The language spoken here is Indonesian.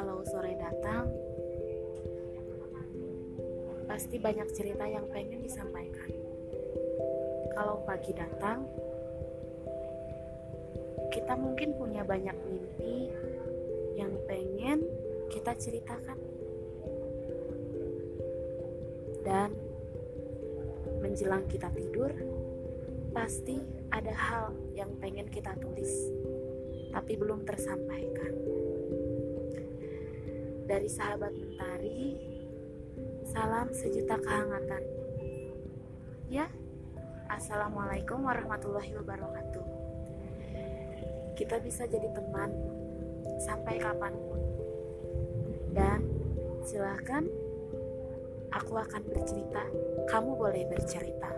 kalau sore datang pasti banyak cerita yang pengen disampaikan kalau pagi datang kita mungkin punya banyak mimpi yang pengen kita ceritakan dan menjelang kita tidur pasti ada hal yang pengen kita tulis tapi belum tersampaikan. Dari sahabat mentari, salam sejuta kehangatan. Ya, Assalamualaikum warahmatullahi wabarakatuh. Kita bisa jadi teman sampai kapan pun. Dan silahkan aku akan bercerita, kamu boleh bercerita.